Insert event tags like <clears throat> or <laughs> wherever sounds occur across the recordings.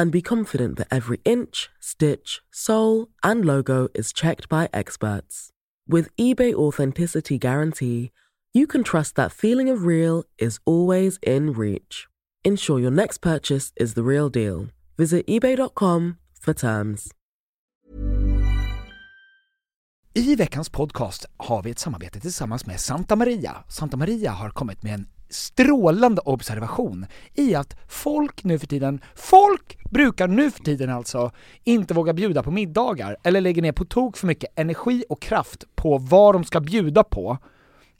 and be confident that every inch, stitch, sole, and logo is checked by experts. With eBay Authenticity Guarantee, you can trust that feeling of real is always in reach. Ensure your next purchase is the real deal. Visit eBay.com for terms. I veckans podcast har vi ett samarbete tillsammans med Santa Maria. Santa Maria har kommit med en strålande observation i att folk nu för tiden, folk brukar nu för tiden alltså inte våga bjuda på middagar eller lägger ner på tok för mycket energi och kraft på vad de ska bjuda på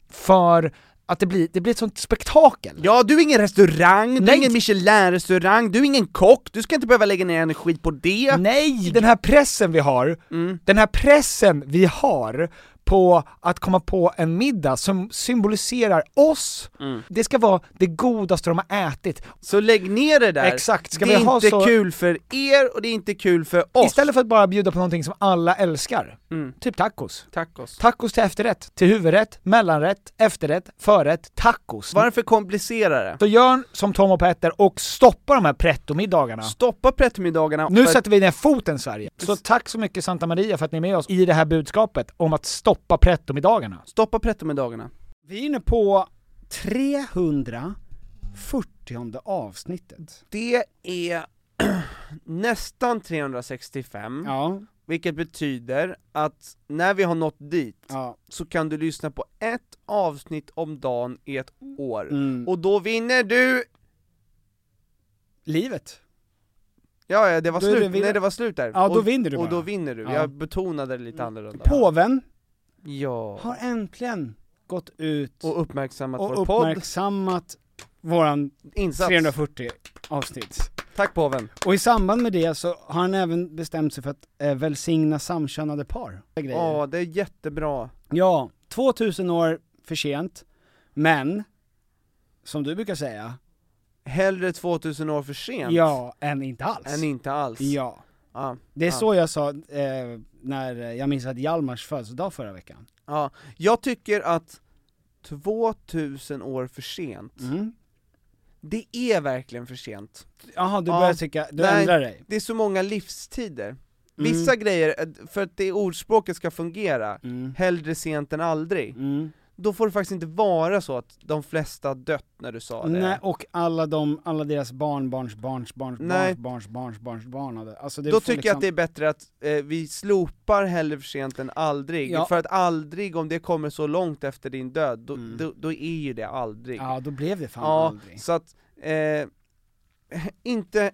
för att det blir, det blir ett sånt spektakel. Ja, du är ingen restaurang, du Nej. är ingen Michelin-restaurang, du är ingen kock, du ska inte behöva lägga ner energi på det. Nej, den här pressen vi har, den här pressen vi har på att komma på en middag som symboliserar oss, det ska vara det godaste de har ätit. Så lägg ner det där. Exakt, ska det är vi ha inte så- kul för er och det är inte kul för oss. Istället för att bara bjuda på någonting som alla älskar, Mm. typ tacos. Tacos. Tacos till efterrätt, till huvudrätt, mellanrätt, efterrätt, förrätt, tacos. Varför komplicera det? Så gör som Tom och Petter och stoppa de här pretto-middagarna. Stoppa pretto-middagarna. Nu för- sätter vi ner foten Sverige. Så tack så mycket Santa Maria för att ni är med oss i det här budskapet om att stoppa pretto-middagarna. Stoppa pretto-middagarna. Vi är inne på 340 avsnittet. Det är <clears throat> nästan 365, Ja, vilket betyder att när vi har nått dit ja. så kan du lyssna på ett avsnitt om dagen i ett år. Mm. Och då vinner du... Livet. Ja, ja det var Då det slut, vinna- nej det var slut där. Ja, då och, vinner du Och bara. då vinner du, Ja. jag betonade det lite annorlunda. Påven Ja. har äntligen gått ut Och uppmärksammat och vår podd. uppmärksammat våran Insats. 340 avsnitt. Tack påven. Och i samband med det så har han även bestämt sig för att eh, välsigna samkönade par. Ja, det är jättebra. Ja, 2000 år för sent, men, som du brukar säga, Hellre 2000 år för sent ja, än inte alls. än inte alls. Ja. Ja. Det är Ja. så jag sa eh, när jag minns att Hjalmars födelsedag förra veckan. ja. Jag tycker att 2000 år för sent, Mm. det är verkligen för sent. Jaha, du Ja. börjar tycka, du Nej. ändrar dig? Det är så många livstider. Mm. Vissa grejer, eh, för att det ordspråket ska fungera, Mm. hellre sent än aldrig, Mm. Då får det faktiskt inte vara så att de flesta dött när du sa det. Nej, och alla de, alla deras barn, barns, barns, barns, Nej. barns, barns, barns, barns, barn alltså Då tycker jag att det är liksom- bättre att eh, vi slopar hellre för sent än aldrig, Ja. för att aldrig, om det kommer så långt efter din död, då, Mm. då, då är ju det aldrig. Ja, då blev det fan Ja, aldrig. så att, eh, <laughs> inte,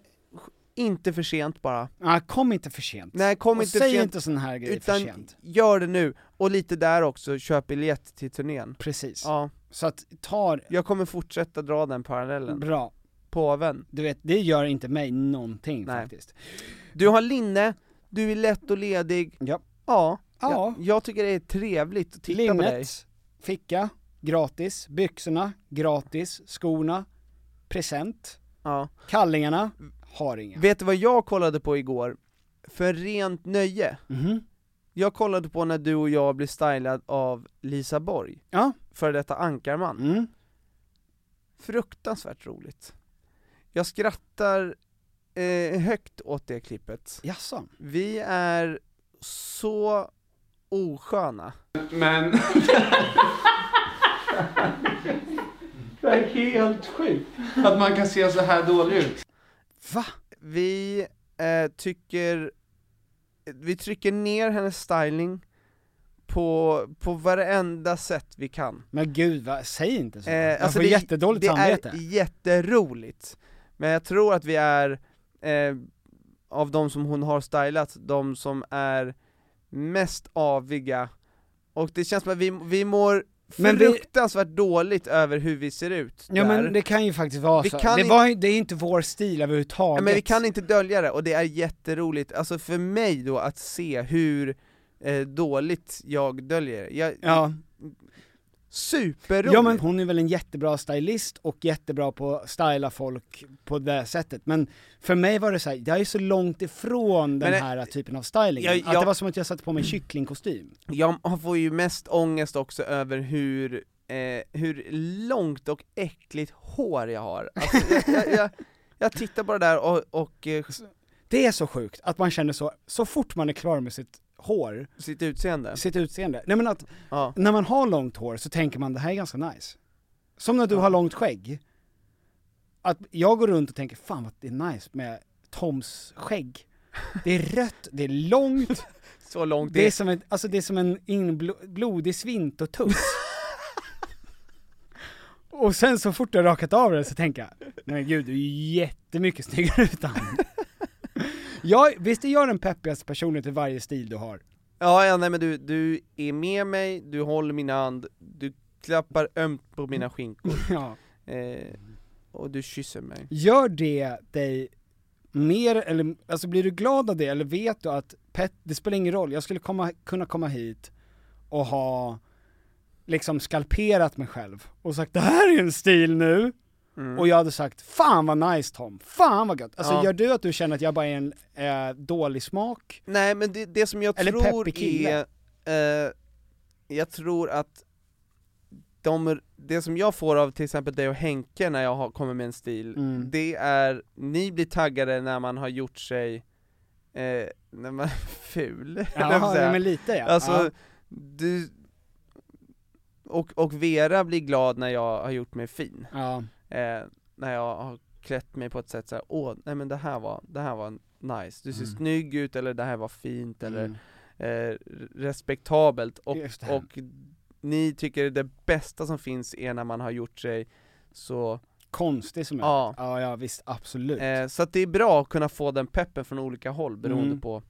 inte för sent bara. Ja, kom inte för sent. Nej, kom och inte för säg sent, inte sån här grejer för utan sent. gör det nu, och lite där också, köp biljett till turnén. Precis. Ja, Så att, ta jag kommer fortsätta dra den parallellen. bra. Påven. Du vet, det gör inte mig någonting Nej. faktiskt. Du har linne, du är lätt och ledig. Ja. Ja, Ja. Jag, jag tycker det är trevligt att titta på dig. Linnet, ficka, gratis, byxorna, gratis, skorna, present, Ja. kallingarna, har inga. Vet du vad jag kollade på igår? För rent nöje. Mhm. Jag kollade på när du och jag blev stylad av Lisa Borg, Ja. för detta Ankarman. Mm. Fruktansvärt roligt. Jag skrattar eh, högt åt det klippet. Jaså? Vi är så osköna. Men... <laughs> det är helt sjukt att man kan se så här dålig ut. Va? Vi eh, tycker vi trycker ner hennes styling på, på varenda sätt vi kan. Men gud, va, säg inte så. Eh, jag alltså får det- jättedåligt det samvete. är jätteroligt, men jag tror att vi är, eh, av de som hon har stylat, de som är mest aviga, och det känns som att vi, vi mår Men vi- fruktansvärt dåligt över hur vi ser ut Ja där. men det kan ju faktiskt vara Vi så. Det, inte- var, ju- det är inte vår stil överhuvudtaget. Ja, men vi kan inte dölja det, och det är jätteroligt, alltså för mig då att se hur eh, dåligt jag döljer jag, Ja. Superroligt! Ja men hon är väl en jättebra stylist och jättebra på att styla folk på det sättet, men för mig var det så här, jag är så långt ifrån den Men, här typen av styling, jag- att jag- det var som att jag satte på mig en kycklingkostym. Jag får ju mest ångest också över hur, eh, hur långt och äckligt hår jag har. Alltså, jag, jag, jag, jag tittar på det där och, och eh, Det är så sjukt att man känner så, så fort man är klar med sitt hår, sitt utseende. sitt utseende. Nej men att, Ja. när man har långt hår så tänker man det här är ganska nice. Som när du har långt skägg. Att jag går runt och tänker, fan vad det är nice med Toms skägg. Det är rött, det är långt, <laughs> Så långt det är som en, alltså det är som en blodig svintotuss. <laughs> och sen så fort har rakat av det så tänker jag, nej men gud du är jättemycket snyggare utan. Jag, visst är jag den peppigaste personen till varje stil du har? Ja, ja nej men du, du är med mig, du håller min hand, du klappar ömt på mina skinkor, <laughs> Ja. eh, och du kysser mig. Gör det dig mer, eller alltså blir du glad av det, eller vet du att pet, det spelar ingen roll, jag skulle komma, kunna komma hit och ha liksom skalperat mig själv och sagt det här är en stil nu, Mm. och jag hade sagt 'Fan vad nice Tom, fan vad gött' Alltså Ja. gör du att du känner att jag bara är en eh, dålig smak? Nej men det, det som jag Eller tror är, eh, jag tror att de, det som jag får av till exempel dig och Henke när jag har, kommer med en stil, Mm. det är, ni blir taggade när man har gjort sig, eh, när man är <laughs> ful, Ja, <laughs> säger. men lite ja. Alltså, ja. du, och, och Vera blir glad när jag har gjort mig fin, ja. Eh, när jag har klätt mig på ett sätt såhär, åh, nej men det här var, det här var nice, du ser Mm. snygg ut eller det här var fint eller Mm. eh, respektabelt och, och ni tycker det bästa som finns är när man har gjort sig så, Konstig som jag Ja. ja, ja visst, absolut. eh, så att det är bra att kunna få den peppen från olika håll beroende Mm. på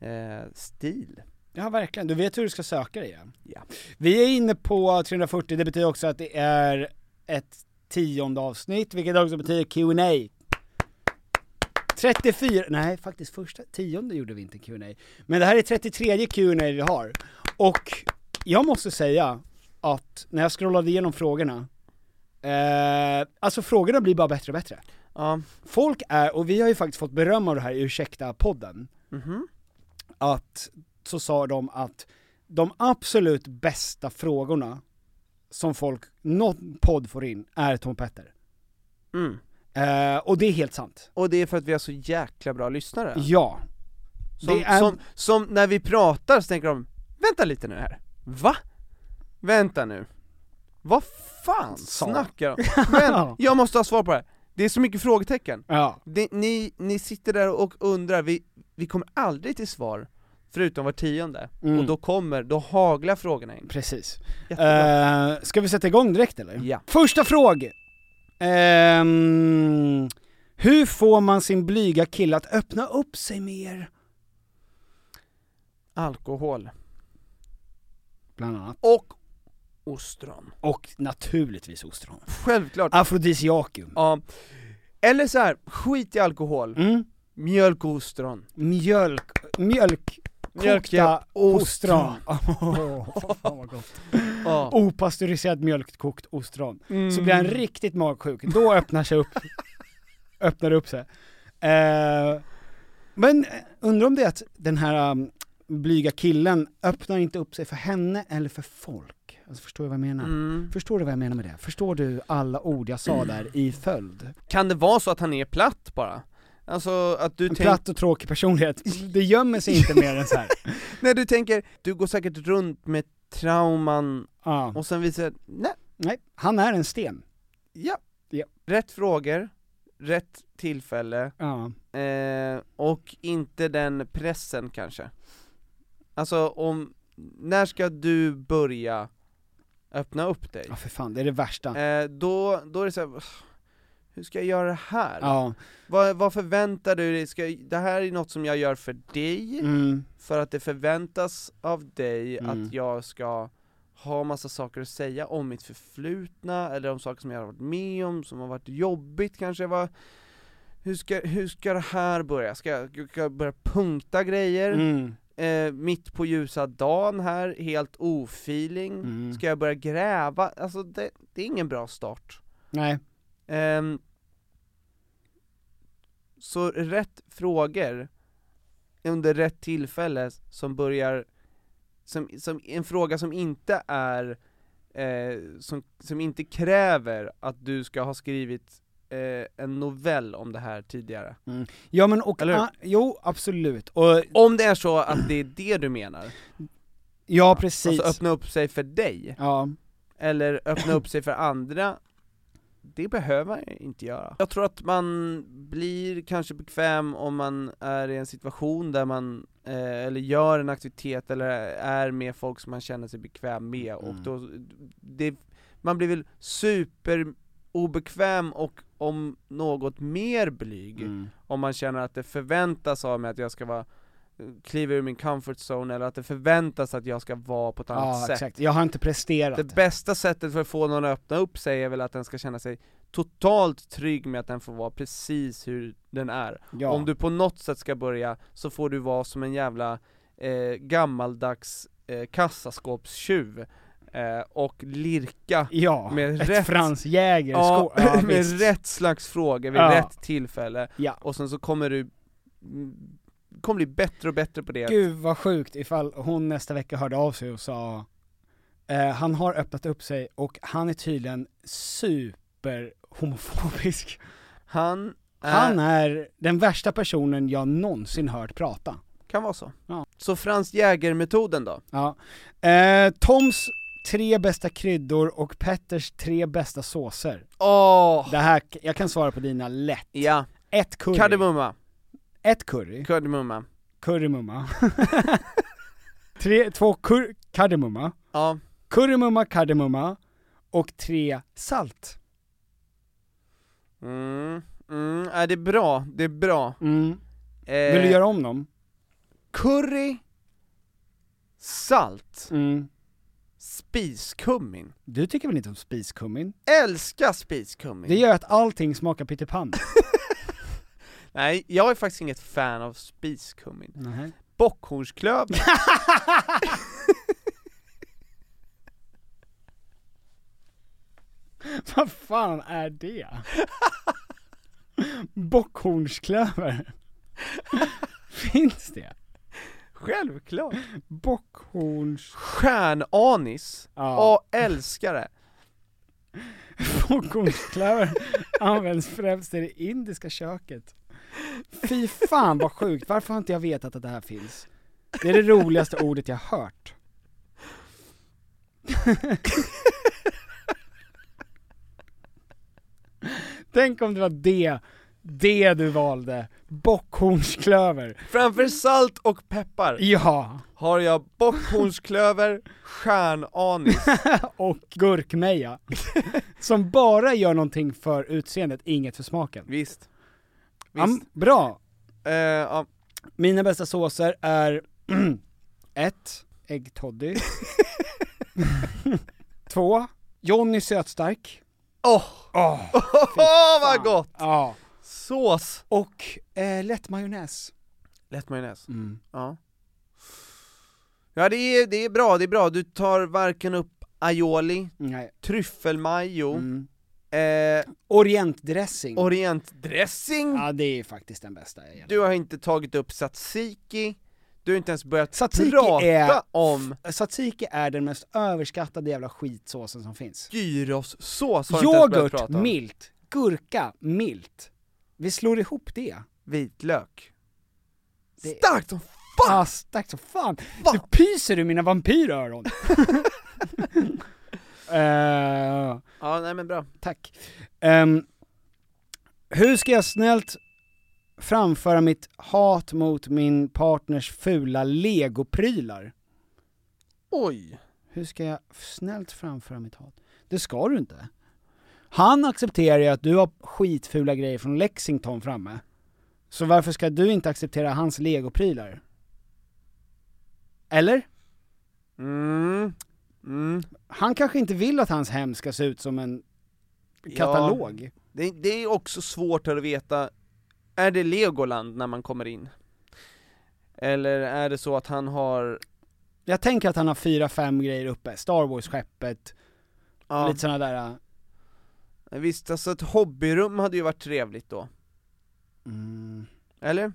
eh, stil. Ja verkligen, du vet hur du ska söka det ja. Ja. Vi är inne på 340, det betyder också att det är ett tionde avsnitt, vilket också betyder Q&A 34, nej faktiskt första, tionde gjorde vi inte Q&A Men det här är 33 Q&A vi har, och jag måste säga att när jag scrollade igenom frågorna, eh, alltså frågorna blir bara bättre och bättre. Ja, Folk är, och vi har ju faktiskt fått beröm av det här Ursäkta-podden, mhm. att, så sa de att de absolut bästa frågorna som folk, någon podd får in, är Tom Petter. Mm. Eh, och det är helt sant. Och det är för att vi har så jäkla bra lyssnare. Ja. Som, är- som, som när vi pratar så tänker de, vänta lite nu här, va? Vänta nu, vad fan snackar de? <laughs> Men, jag måste ha svar på det här. det är så mycket frågetecken. Ja. Det, ni, ni sitter där och undrar, vi, vi kommer aldrig till svar, förutom var tionde, Mm. och då kommer, då haglar frågorna in. Precis. Eh, ska vi sätta igång direkt eller? Ja. Första fråga. Ehm, hur får man sin blyga kille att öppna upp sig mer? Alkohol. Bland annat. Och ostron. Och naturligtvis ostron. Självklart. Afrodisiakum. Ja. Eller så här, skit i alkohol, Mm. mjölk och ostron. Mjölk, mjölk, Mjölkiga kokta ostron. <laughs> Fan vad gott. Ja. Opastöriserad mjölkkokt ostron. Mm. Så blir han riktigt magsjuk, då öppnar sig upp, <laughs> öppnar upp sig. Eh, men undrar om det är att den här um, blyga killen öppnar inte upp sig för henne eller för folk? Alltså förstår du vad jag menar? Mm. Förstår du vad jag menar med det? Förstår du alla ord jag sa där i följd? Kan det vara så att han är platt bara? Alltså att du En platt och tråkig personlighet, det gömmer sig inte mer än så här. <laughs> nej du tänker, du går säkert runt med trauman Ja. och sen visar nej, Nej, han är en sten. ja, Ja. rätt frågor, rätt tillfälle, Ja. eh, och inte den pressen kanske. Alltså om, när ska du börja öppna upp dig? Ja för fan, det är det värsta. Eh, då, då är det såhär, hur ska jag göra det här? Ja. Vad, vad förväntar du dig? Ska, det här är något som jag gör för dig, Mm. för att det förväntas av dig Mm. att jag ska ha massa saker att säga om mitt förflutna, eller om saker som jag har varit med om, som har varit jobbigt kanske, vad, hur, ska, hur ska det här börja? Ska jag, ska jag börja punkta grejer? Mm. Eh, mitt på ljusa dagen här, helt ofeeling? Mm. Ska jag börja gräva? Alltså det, det är ingen bra start. Nej. Ehm, så rätt frågor under rätt tillfälle som börjar, som, som en fråga som inte är, eh, som, som inte kräver att du ska ha skrivit eh, en novell om det här tidigare. Ja men och, Eller hur? ah, jo absolut, och Om det är så att det är det du menar, ja precis. alltså öppna upp sig för dig, Ja. eller öppna upp sig för andra, det behöver jag inte göra. Jag tror att man blir kanske bekväm om man är i en situation där man, eh, eller gör en aktivitet, eller är med folk som man känner sig bekväm med, och Mm. då, det, man blir väl super obekväm och om något mer blyg, Mm. om man känner att det förväntas av mig att jag ska vara kliva ur min comfort zone, eller att det förväntas att jag ska vara på ett annat Ja sätt. exakt, jag har inte presterat. Det bästa sättet för att få någon att öppna upp sig är väl att den ska känna sig totalt trygg med att den får vara precis hur den är. ja. Om du på något sätt ska börja, så får du vara som en jävla eh, gammaldags eh, kassaskåpstjuv eh, och lirka ja, med ett rätt- Frans Jäger ja, ja, <laughs> med visst. rätt slags frågor vid Ja. rätt tillfälle, och sen så kommer du kommer bli bättre och bättre på det. Gud vad sjukt ifall hon nästa vecka hörde av sig och sa eh, Han har öppnat upp sig och han är tydligen super homofobisk. Han, är, Han är den värsta personen jag någonsin hört prata. kan vara så. Ja. Så Frans Jäger-metoden då? Ja. Eh, Toms tre bästa kryddor och Petters tre bästa såser. Åh! Det här, jag kan svara på dina lätt. Ja, Ett curry. kardemumma, Ett curry. kardemumma. Currymumma. <laughs> tre, två kur, kardemumma. Ja, Currymumma, kardemumma. Och tre salt. mm, mm, är det är bra, det är bra. Mm. Eh, Vill du göra om dem? Curry, salt, Mm. spiskummin. Du tycker väl inte om spiskummin? Älskar spiskummin. Det gör att allting smakar pyttipanna. <laughs> Nej, jag är faktiskt inget fan av spiskummin. Nej. Bockhornsklöver, <laughs> Vad fan är det? Bockhornsklöver? Finns det? självklart. Bockhorns... Stjärnanis, Ja. Åh, älskar det. Bockhornsklöver används främst i det indiska köket. Fy fan vad sjukt, varför har inte jag vetat att det här finns? Det är det roligaste ordet jag hört. Tänk om det var det, det du valde. Bockhornsklöver. Framför salt och peppar Ja, har jag bockhornsklöver, stjärnanis. <laughs> och gurkmeja. Som bara gör någonting för utseendet, inget för smaken. Visst. Ja, Visst. bra. Eh, ja. Mina bästa såser är <clears throat> ett, äggtoddy. <laughs> Två, Johnny sötstark. Åh, Åh, Åh, vad gott! Ja. Sås! Och eh, lätt majonnäs. Lätt majonnäs. Mm. Ja. Ja det är, det är bra, det är bra. Du tar varken upp aioli, Nej. tryffelmajo, Mm. Eh, Orientdressing. orientdressing, ja det är faktiskt den bästa jag du har inte tagit upp tzatziki, du har inte ens börjat Tzatziki prata är- om Tzatziki är den mest överskattade jävla skitsåsen som finns. gyrossås har du inte ens Yoghurt, prata om. milt. Gurka, milt. Vi slår ihop det. Vitlök. Det- Starkt som Ah, starkt som fan! Fan. Du pyser ur mina vampyröron! <laughs> Eh, Ja, nej men bra. tack. Ehm, Hur ska jag snällt framföra mitt hat mot min partners fula legoprylar? Oj! Hur ska jag snällt framföra mitt hat? Det ska du inte. Han accepterar ju att du har skitfula grejer från Lexington framme. Så varför ska du inte acceptera hans legoprylar? Eller? Mm. Mm. Han kanske inte vill att hans hem ska se ut som en katalog. Det, det är också svårt att veta, är det Legoland när man kommer in? Eller är det så att han har, Jag tänker att han har fyra, fem grejer uppe. Star Wars-skeppet, ja, lite såna där... äh, visst alltså ett hobbyrum hade ju varit trevligt då, Mm. eller?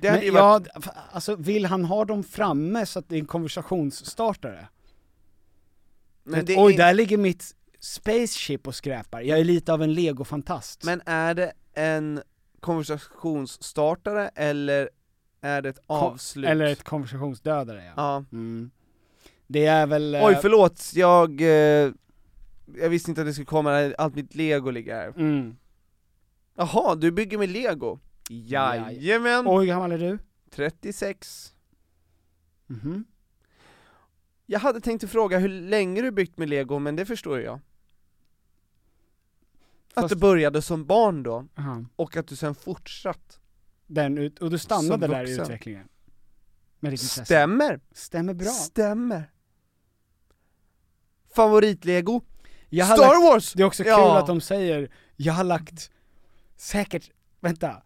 Det hade Men ju varit, ja, alltså vill han ha dem framme så att det är en konversationsstartare? Vet, Oj, är, där ligger mitt spaceship och skräpar. Jag är lite av en legofantast. men är det en konversationsstartare eller är det ett avslut? Eller ett konversationsdödare ja. Ja. Mm. Det är väl... eh, Oj förlåt, jag, eh, jag visste inte att det skulle komma, allt mitt lego ligger här. Mm. Jaha, du bygger med lego? Jajamän! Oj, hur gammal är du? 36 Mhm. Jag hade tänkt att fråga hur länge du byggt med lego, men det förstår jag Att Fast- du började som barn då, Aha. och att du sen fortsatt Den ut, och du stannade Som där i utvecklingen? Med ditt intresse. Stämmer! Stämmer bra. Stämmer! Favoritlego? Jag Star lagt, Wars! det är också kul Ja. att de säger, jag har lagt, säkert, vänta,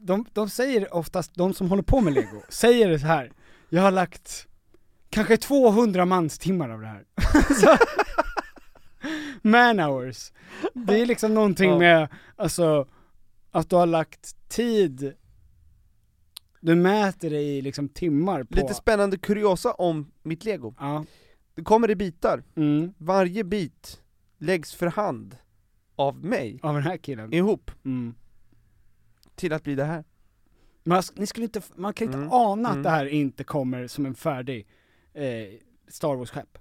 de, de säger oftast, de som håller på med lego, säger det så här. jag har lagt kanske 200 manstimmar av det här. <laughs> Man hours. Det är liksom någonting Ja. med, alltså, att du har lagt tid, du mäter det i liksom timmar på... Lite spännande kuriosa om mitt lego Ja. Det kommer i bitar, Mm. varje bit läggs för hand av mig, Av den här killen. ihop, Mm. till att bli det här Man, ni skulle inte, man kan inte Mm. ana att Mm. det här inte kommer som en färdig eh, Star Wars-skepp.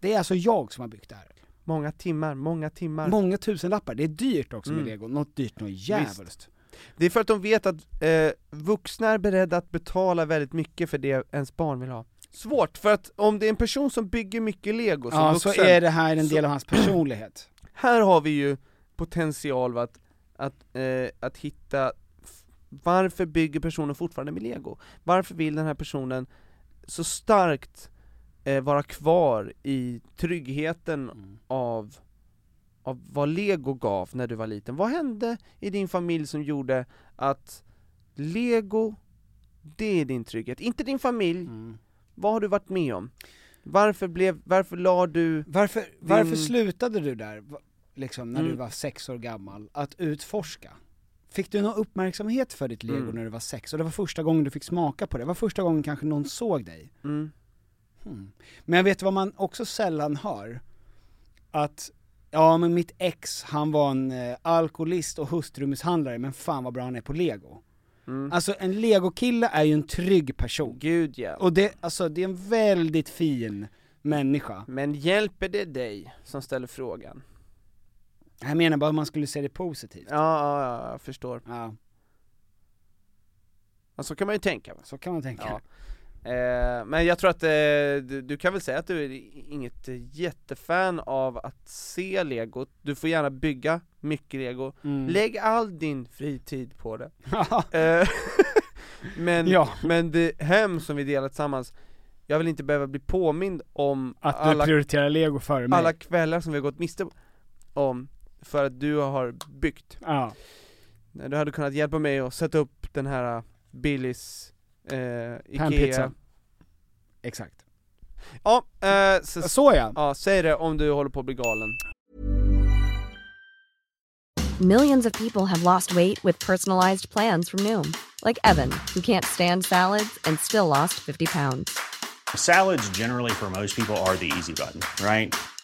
Det är alltså jag som har byggt det här. Många timmar, många timmar Många tusenlappar, det är dyrt också med Mm. lego, något dyrt något djävulskt. Det är för att de vet att eh, vuxna är beredda att betala väldigt mycket för det ens barn vill ha Svårt, för att om det är en person som bygger mycket lego som Ja, vuxen, så är det här en så- del av hans personlighet. <clears throat> här har vi ju potential att, att, eh, att hitta varför bygger personen fortfarande med lego? Varför vill den här personen så starkt eh, vara kvar i tryggheten Mm. av, av vad lego gav när du var liten? Vad hände i din familj som gjorde att lego, det är din trygghet? Inte din familj, Mm. vad har du varit med om? Varför blev, varför la du Varför, varför Din- slutade du där, liksom när du Mm. var sex år gammal, att utforska? Fick du någon uppmärksamhet för ditt lego Mm. när du var sex? Och det var första gången du fick smaka på det? Det var första gången kanske någon såg dig? mm, Hmm. Men jag vet vad man också sällan hör? Att, ja men mitt ex, han var en eh, alkoholist och hustrumisshandlare, men fan vad bra han är på lego. mm. Alltså en legokille är ju en trygg person. Gud ja. Och det, alltså det är en väldigt fin människa. Men hjälper det dig som ställer frågan? Jag menar bara om man skulle se det positivt. Ja, ja, ja jag förstår. Ja, Ja, så kan man ju tänka. så kan man tänka. Ja. Eh, men jag tror att eh, du, du kan väl säga att du är inget jättefan av att se lego, du får gärna bygga mycket lego, Mm. lägg all din fritid på det. <laughs> Eh, <laughs> men, Ja. men det hem som vi delar tillsammans, jag vill inte behöva bli påmind om Att du alla, prioriterar lego före mig. alla kvällar som vi har gått miste om, för att du har byggt. Ja. Du hade kunnat hjälpa mig att sätta upp den här uh, Billys, eh, Ikea Panpizza. Exakt. Ja, eh, så, Så ja. ja, säg det om du håller på att bli galen Millions of people have lost weight with personalized plans from Noom, like Evan, who can't stand salads and still lost 50 pounds. Salads, generally, for most people, are the easy button, right?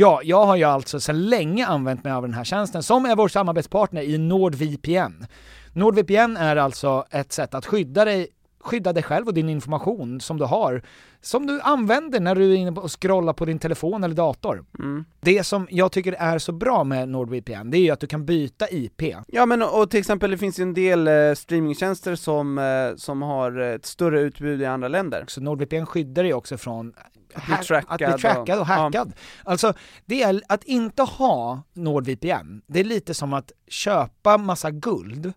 Ja, jag har ju alltså sedan länge använt mig av den här tjänsten som är vår samarbetspartner i NordVPN. NordVPN är alltså ett sätt att skydda dig skydda dig själv och din information som du har, som du använder när du är inne och scrollar på din telefon eller dator. Mm. Det som jag tycker är så bra med NordVPN, det är ju att du kan byta IP. Ja men och till exempel det finns ju en del eh, streamingtjänster som, eh, som har ett större utbud i andra länder. Så NordVPN skyddar dig också från Att bli trackad att bli trackad och och- hackad. Alltså, det är, att inte ha NordVPN, det är lite som att köpa massa guld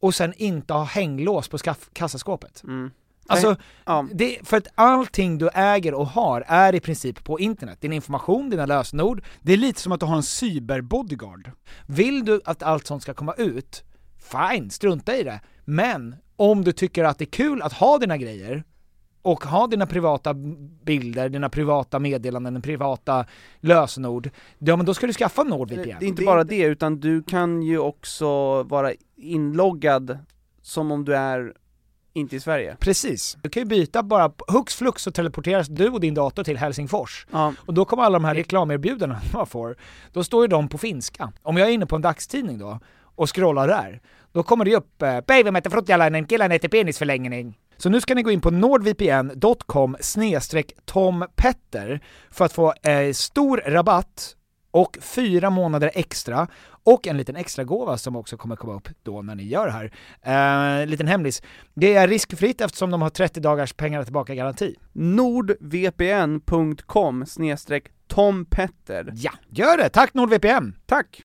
och sen inte ha hänglås på kassaskåpet. Mm. Alltså, Ja. det, för att allting du äger och har är i princip på internet. Din information, dina lösenord. Det är lite som att du har en cyberbodyguard. Vill du att allt sånt ska komma ut, fine, strunta i det. Men om du tycker att det är kul att ha dina grejer, och ha dina privata bilder, dina privata meddelanden, dina privata lösenord, ja men då ska du skaffa Det NordVPN. är inte bara det, utan du kan ju också vara inloggad som om du är inte i Sverige. Precis. Du kan ju byta bara, hux flux så teleporteras du och din dator till Helsingfors. Ja. Och då kommer alla de här reklamerbjudandena <laughs> man får, då står ju de på finska. Om jag är inne på en dagstidning då, och scrollar där, då kommer det upp eh, “Päivä mätte fruttjalainen, killen heter penisförlängning”. Så nu ska ni gå in på nordvpn.com tompetter för att få eh, stor rabatt och fyra månader extra och en liten extra gåva som också kommer komma upp då när ni gör det här. Eh, liten hemlis. Det är riskfritt eftersom de har 30 dagars pengar tillbaka garanti. nordvpn.com tompetter. Ja, gör det! Tack NordVPN! Tack!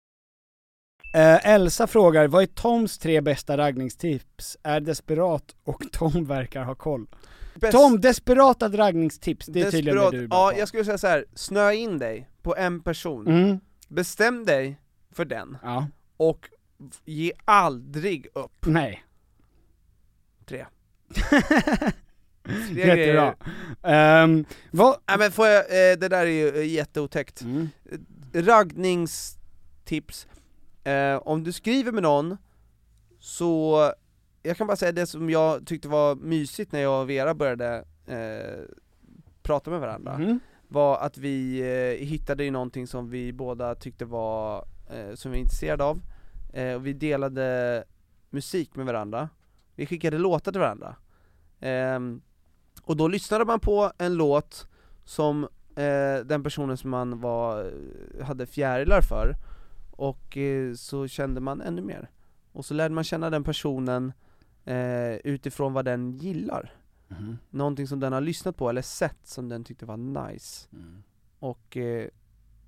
Eh, Elsa frågar, vad är Toms tre bästa raggningstips? Är desperat och Tom verkar ha koll. Bäst- Tom, desperata raggningstips, det är tydligen Desperat- det du är bra Ja, på. jag skulle säga så här. snöa in dig på en person. Mm. Bestäm dig för den, Ja. och ge aldrig upp. Nej. Tre. <laughs> Jättebra. Um, vad... Nej men får jag, eh, det där är ju eh, jätteotäckt. Mm. Raggningstips, eh, om du skriver med någon, så, jag kan bara säga det som jag tyckte var mysigt när jag och Vera började eh, prata med varandra, Mm. var att vi eh, hittade ju någonting som vi båda tyckte var, eh, som vi var intresserade av, eh, och vi delade musik med varandra, vi skickade låtar till varandra. Ehm, och då lyssnade man på en låt som eh, den personen som man var, hade fjärilar för, och eh, så kände man ännu mer. Och så lärde man känna den personen eh, utifrån vad den gillar. Mhm. Någonting som den har lyssnat på eller sett som den tyckte var nice. Mm. Och, eh,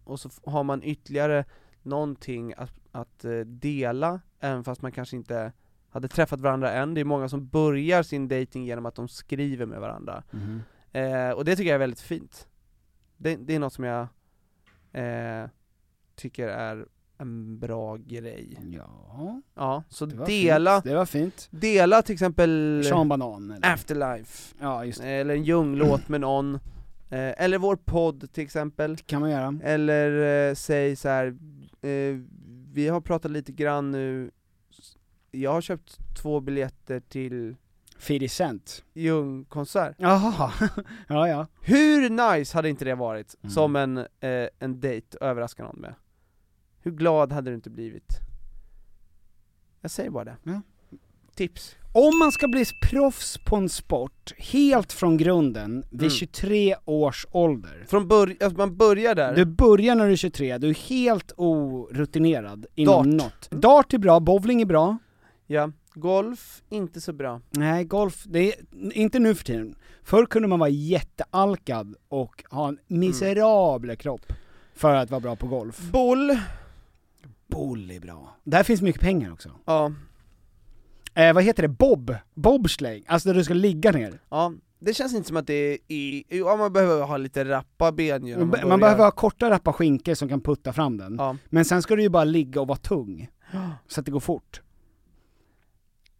och så har man ytterligare någonting att, att dela, även fast man kanske inte hade träffat varandra än. Det är många som börjar sin dating genom att de skriver med varandra. Mhm. Eh, och det tycker jag är väldigt fint. Det, det är något som jag eh, tycker är en bra grej. Ja, Ja, så det var dela, fint. Det var fint. dela till exempel Sean Banan eller? Afterlife, Ja, just det. eller en Ljung-låt med någon, eh, eller vår podd till exempel. kan man göra. Eller eh, säg så här. Eh, vi har pratat lite grann nu, jag har köpt två biljetter till 50 Cent. Ljung-konsert. Jaha, <laughs> ja ja. Hur nice hade inte det varit, Mm. som en, eh, en dejt, överraska någon med? Hur glad hade du inte blivit? Jag säger bara det. Ja. Tips. Om man ska bli proffs på en sport, helt från grunden, vid Mm. 23 års ålder. Från början, alltså man börjar där. Du börjar när du är 23, du är helt orutinerad inom Dart. något. Dart är bra, bowling är bra. Ja. Golf, inte så bra. Nej, golf, det är inte nu för tiden. Förr kunde man vara jättealkad och ha en miserabel kropp för att vara bra på golf. Boll, Boll är bra. Där finns mycket pengar också. ja. Eh, vad heter det? Bob? Bobsleigh? Alltså där du ska ligga ner. ja. det känns inte som att det är, ja man behöver ha lite rappa ben ju Man, man, behöver ha korta rappa skinkor som kan putta fram den. Ja. Men sen ska du ju bara ligga och vara tung. <gasps> Så att det går fort.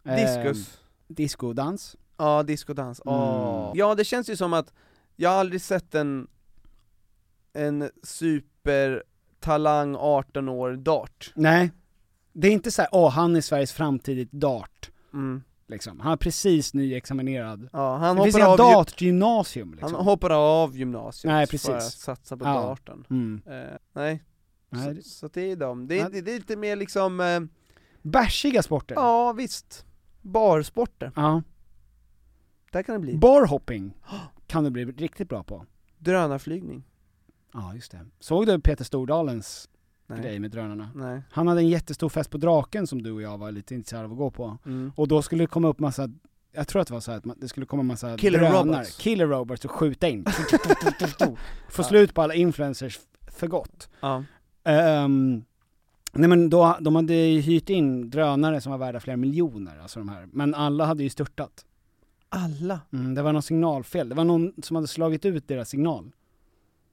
Diskus. Eh, discodans. Ja, discodans. Åh. Mm. Ja, det känns ju som att jag har aldrig sett en, en supertalang 18 år dart. Nej. Det är inte så här, åh han är Sveriges framtidigt dart. Mm. Liksom. Han är precis nyexaminerad. Ja, han det hoppar av, dartgymnasium liksom. han hoppade av gymnasiet Nej, för precis. att satsa på Ja. darten. Mm. Eh, nej. Nej, det- Så, så det är de. Det är, Ja. det är lite mer liksom, eh, Bärsiga sporter. ja visst, barsporter. Ja. Där kan det bli. Barhopping <gasps> kan du bli riktigt bra på. Drönarflygning. Ja, just det. Såg du Peter Stordalens Nej. grej med drönarna? Nej. Han hade en jättestor fest på Draken som du och jag var lite intresserade av att gå på. Mm. Och då skulle det komma upp massa, jag tror att det var så här att det skulle komma massa Killer drönare, robots. killer robots och skjuta in. <laughs> Få slut på alla influencers för gott. Ja. Ehm, nej men då, de hade ju hyrt in drönare som var värda flera miljoner, alltså de här. Men alla hade ju störtat. Alla. Mm, det var någon signalfel, det var någon som hade slagit ut deras signal.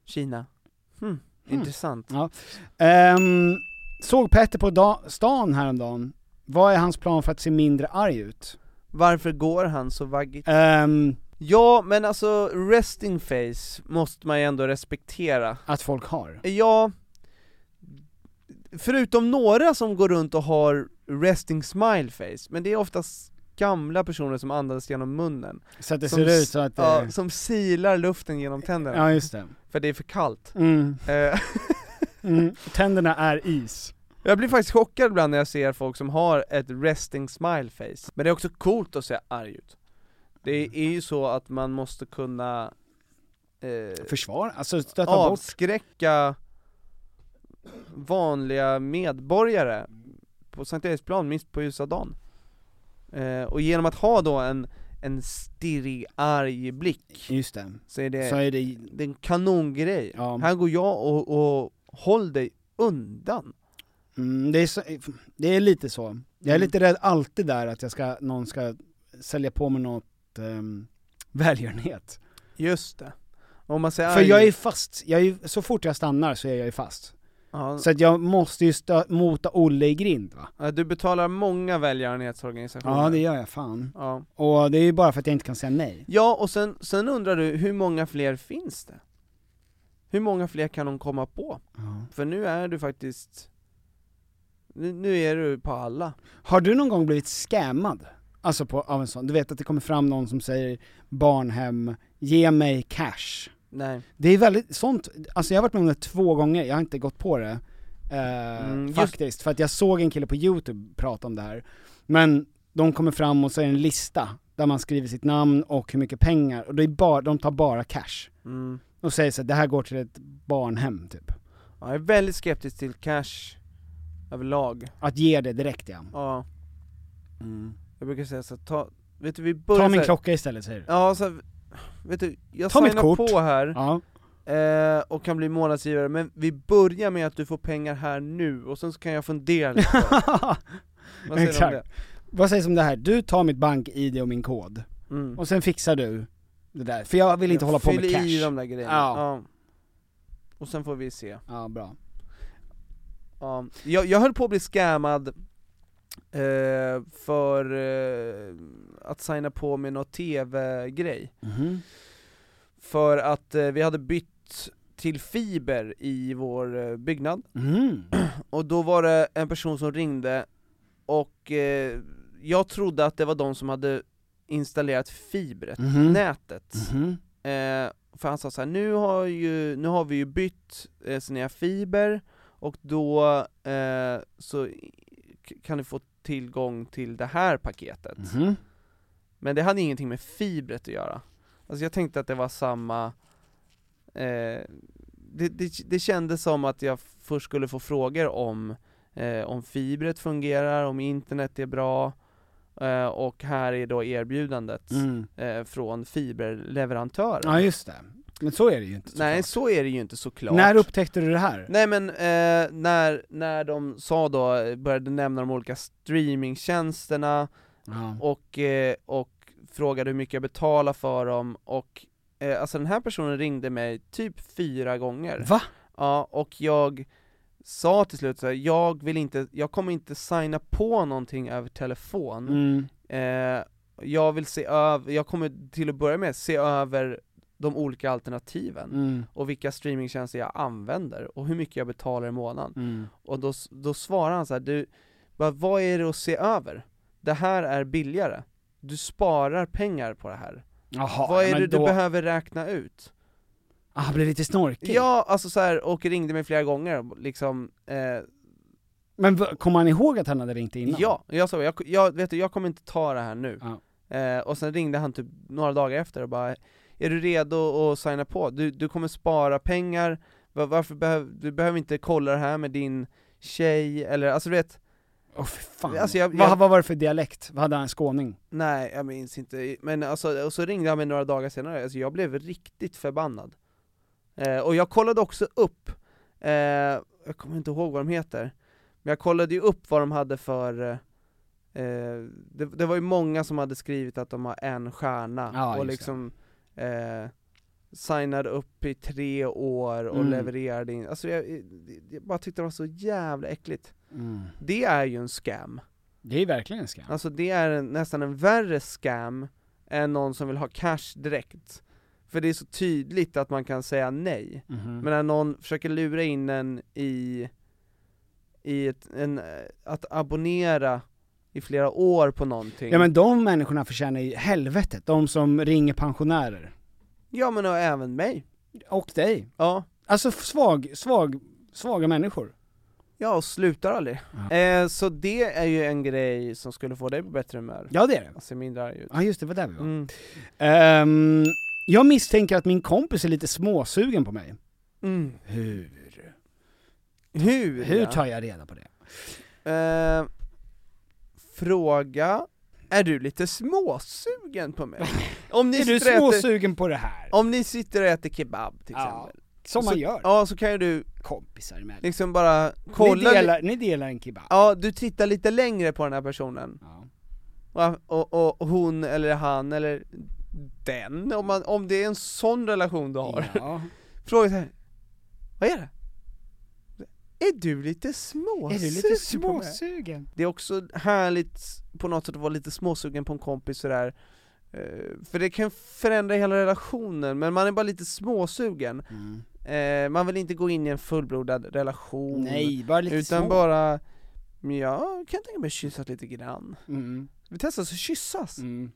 Kina. Hmm. Intressant. Ja. Ehm, såg Petter på da- stan häromdagen. Vad är hans plan för att se mindre arg ut? Varför går han så vaggigt? Ehm, Ja, men alltså resting face måste man ju ändå respektera. att folk har. Ja, förutom några som går runt och har resting smile face, men det är oftast gamla personer som andas genom munnen. Så att det som, ser ut så att det... ja, som silar luften genom tänderna. Ja, just det. För det är för kallt. Mm. Eh, <laughs> Mm. Tänderna är is. jag blir faktiskt chockad ibland när jag ser folk som har ett resting smile face. Men det är också coolt att se arg ut. Det är ju så att man måste kunna eh, Försvar, alltså stöta bort. avskräcka vanliga medborgare på Sankt Eriksplan mitt på ljusa dagen. Eh, och genom att ha då en, en stirrig, arg blick, Just det. så är det, Så är det... det är en kanongrej. Ja. Här går jag och, och håll dig undan. Mm, det, är så, det är lite så. Jag är Mm. lite rädd alltid där att jag ska, någon ska sälja på mig något um, <laughs> välgörenhet. Just det. Om man säger För arg- jag är fast, jag är, så fort jag stannar så är jag ju fast. Ja, Så att jag måste ju stö, mota Olle i grind va? du betalar många välgörenhetsorganisationer. Ja det gör jag fan. ja. Och det är ju bara för att jag inte kan säga nej. Ja, och sen, sen undrar du, hur många fler finns det? Hur många fler kan de komma på? Ja. För nu är du faktiskt, nu, nu är du på alla. Har du någon gång blivit scammad? Alltså på, av en sån, du vet att det kommer fram någon som säger barnhem, ge mig cash. Nej. Det är väldigt, sånt, alltså jag har varit med om det två gånger, jag har inte gått på det. Eh, Mm, just- faktiskt, för att jag såg en kille på youtube prata om det här. Men de kommer fram och så är det en lista, där man skriver sitt namn och hur mycket pengar, och det är bara, de tar bara cash. Mm. Och säger så att det här går till ett barnhem typ. Ja, jag är väldigt skeptisk till cash överlag. Att ge det direkt ja. Ja. Jag brukar säga så ta, vet du vi börjar Ta min här- klocka istället säger du. Ja, så, vet du, jag Ta signar kort. på här, Ja. eh, och kan bli månadsgivare, men vi börjar med att du får pengar här nu, och sen så kan jag fundera lite. <laughs> Vad säger du om Exakt. det? Vad sägs om det här? Du tar mitt bank-id och min kod, Mm. och sen fixar du det där. För jag vill inte hålla på med Fyll cash. i de där grejerna. Ja. Och sen får vi se. Ja, bra. Ja. Jag, jag höll på att bli scammad eh, för eh, att signa på med någon TV-grej. Mhm. För att eh, vi hade bytt till fiber i vår eh, byggnad, Mm. <clears throat> och då var det en person som ringde, och eh, jag trodde att det var de som hade installerat fibret, Mhm. nätet. Mhm. Eh, för han sa så här, nu har, ju, nu har vi ju bytt eh, har fiber, och då eh, så kan ni få tillgång till det här paketet. Mhm. Men det hade ingenting med fibret att göra. Alltså jag tänkte att det var samma, eh, det, det, det kändes som att jag först skulle få frågor om, eh, om fibret fungerar, om internet är bra, eh, och här är då erbjudandet Mm. eh, från fiberleverantören. Ja just det. Men så är det ju inte Nej, såklart. så är det ju inte såklart. När upptäckte du det här? Nej men, eh, när, när de sa då, började nämna de olika streamingtjänsterna, Ja. och, eh, och frågade hur mycket jag betalar för dem, och eh, alltså den här personen ringde mig typ fyra gånger. Va? Ja, och jag sa till slut så här, jag vill inte, jag kommer inte signa på någonting över telefon, Mm. eh, jag vill se över, jag kommer till att börja med se över de olika alternativen, Mm. och vilka streamingtjänster jag använder, och hur mycket jag betalar i månaden. Mm. Och då, då svarar han så här, du, vad är det att se över? Det här är billigare, du sparar pengar på det här. Jaha, vad är men det du då- behöver räkna ut? Ah, blev lite snorkig. Ja, alltså så här, och ringde mig flera gånger, liksom, eh, Men kom han ihåg att han hade ringt innan? Ja, jag sa jag, jag, vet du, jag kommer inte ta det här nu. Ja. Eh, och sen ringde han typ några dagar efter och bara Är du redo att signa på? Du, du kommer spara pengar, Va- varför behöver, du behöver inte kolla det här med din tjej, eller alltså du vet Åh fy fan. Alltså, jag- vad, jag- vad var det för dialekt? Vad hade han, skåning? Nej, jag minns inte, men alltså, och så ringde han mig några dagar senare, alltså jag blev riktigt förbannad eh, Och jag kollade också upp, eh, jag kommer inte ihåg vad de heter, men jag kollade ju upp vad de hade för eh, eh, det, det var ju många som hade skrivit att de har en stjärna, Ja, och liksom eh, signade upp i tre år och Mm. levererade in, alltså jag, jag bara tyckte det var så jävla äckligt Mm. Det är ju en scam Det är verkligen en scam. Alltså det är en, nästan en värre scam än någon som vill ha cash direkt. För det är så tydligt att man kan säga nej. Mhm. Men när någon försöker lura in en i, i ett, en, att abonnera i flera år på någonting. Ja men de människorna förtjänar ju helvetet, de som ringer pensionärer. Ja men och även mig. Och dig. Ja. Alltså svag, svag, svaga människor. Ja, och slutar aldrig. Eh, så det är ju en grej som skulle få dig på bättre humör. Ja det är det. Alltså mindre arg ut. Ja just det, var där vi var. Mm. Ehm, jag misstänker att min kompis är lite småsugen på mig. Mm. Hur? Hur? Hur tar jag reda på det? Eh, fråga, är du lite småsugen på mig? <laughs> Om Är du sitter och äter- småsugen på det här? Om ni sitter och äter kebab till Ja, exempel som man så, gör. Ja, så kan ju du Kompisar emellan. liksom bara kolla Ni delar, ni delar en kebab. Ja, du tittar lite längre på den här personen Ja. och, och, och hon eller han eller den, om, man, om det är en sån relation du har Ja. <laughs> Fråga så här. vad är det? Är du lite småsugen Är du lite småsugen? Det är också härligt på något sätt att vara lite småsugen på en kompis sådär Eh, För det kan förändra hela relationen, men man är bara lite småsugen Mm. Eh, Man vill inte gå in i en fullbrodad relation Nej, bara lite Utan små. bara, jag kan tänka mig kyssas lite grann Mm. Vi testar så kyssas, Mm.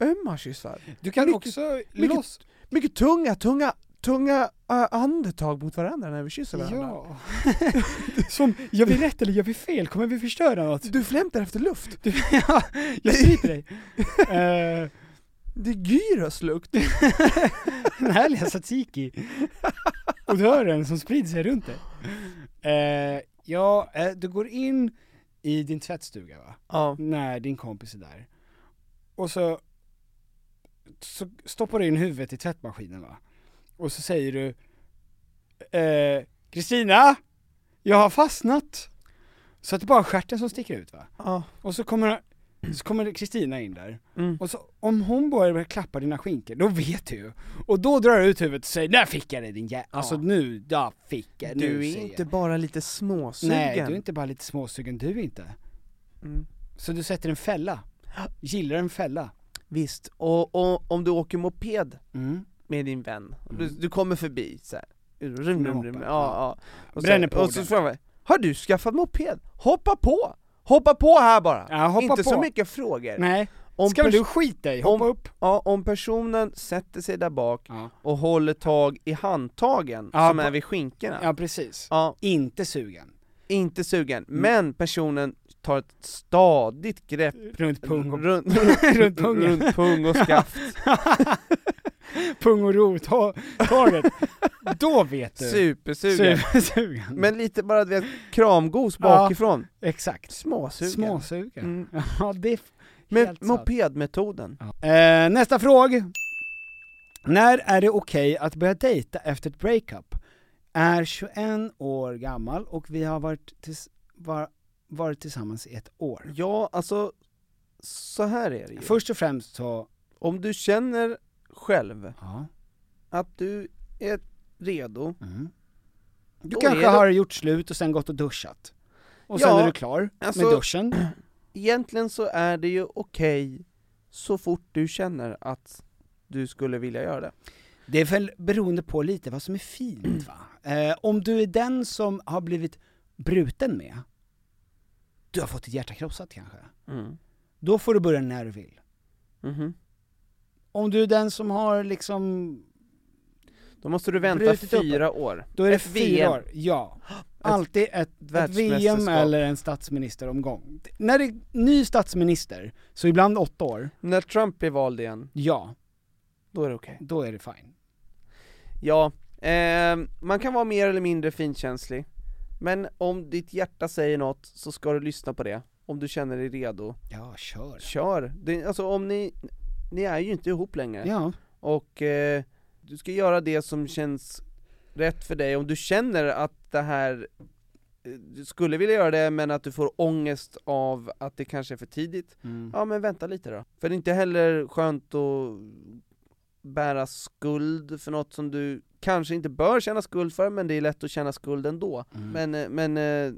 ömma kyssar Du kan Mycket- också mycket- loss... Mycket tunga, tunga, tunga äh, andetag mot varandra när vi kysser varandra Ja. <laughs> Som, gör vi rätt eller gör vi fel? Kommer vi förstöra något? Du flämtar efter luft, Du, <laughs> ja, jag stryper dig. Eh, det är gyroslukt <laughs> den härliga tzatziki. Odören som sprider sig runt dig. Eh, ja, eh, du går in i din tvättstuga va? Ja, När din kompis är där. Och så, så stoppar du in huvudet i tvättmaskinen va? Och så säger du eh, Kristina! Jag har fastnat! Så att det bara är stjärten som sticker ut va? ja, Och så kommer, så kommer Kristina in där, mm. och så om hon börjar klappa dina skinkor, då vet du. Och då drar du ut huvudet och säger 'Där fick jag det din jä... Alltså nu, ja fick jag, nu Du är inte jag. bara lite småsugen Nej, du är inte bara lite småsugen, du inte. mm. Så du sätter en fälla. Gillar en fälla. Visst, och, och om du åker moped Mm. med din vän, du, Mm. du kommer förbi så här. Rum, rum, rum, ja, ja. ja. Och Bränner på och så frågar man, har du skaffat moped? Hoppa på! Hoppa på här bara! Ja, hoppa inte på. så mycket frågor. Nej, Om ska väl du skita i, hoppa om- upp. Ja, om personen sätter sig där bak Ja. och håller tag i handtagen Ja, som är vid skinkorna, ja, precis. ja, Inte sugen. inte sugen, Mm. men personen tar ett stadigt grepp Runt pung och, runt, <laughs> Runt runt pung och skaft, <laughs> pung och rot-taget. Då vet du. supersugen. Supersugen. Men lite bara du vet, kramgos Ja. bakifrån, Exakt. småsugen. Småsugen. Mm. <laughs> Ja, det är mopedmetoden. Eh, nästa fråga. När är det okej att börja dejta efter ett breakup? Är 21 år gammal och vi har varit, tills, var, varit tillsammans i ett år. Ja, alltså, så här är det ju. Först och främst så, Om du känner själv Ja. att du är redo, Mm. Du kanske har gjort slut och sen gått och duschat. Och sen Ja, är du klar alltså- med duschen. <clears throat> egentligen så är det ju okej så fort du känner att du skulle vilja göra det. Det är väl beroende på lite vad som är fint <clears throat> va? Eh, om du är den som har blivit bruten med, du har fått ditt hjärta krossat kanske, Mm. då får du börja när du vill. Mhm. Om du är den som har liksom, Då måste du vänta Brutit upp fyra år. då är det Ett fyra år, ja. Alltid ett, ett VM eller en statsministeromgång. När det är ny statsminister, så ibland åtta år, När Trump är vald igen, ja, då är det okej. då är det fine. Ja, eh, man kan vara mer eller mindre finkänslig, men om ditt hjärta säger något så ska du lyssna på det. Om du känner dig redo, Ja, kör. kör! Det, alltså om ni, ni är ju inte ihop längre, Ja, och eh, du ska göra det som känns rätt för dig, om du känner att det här eh, du skulle vilja göra det men att du får ångest av att det kanske är för tidigt, mm. ja men vänta lite då. För det är inte heller skönt att bära skuld för något som du kanske inte bör känna skuld för, men det är lätt att känna skuld ändå. Mm. Men, eh, men eh,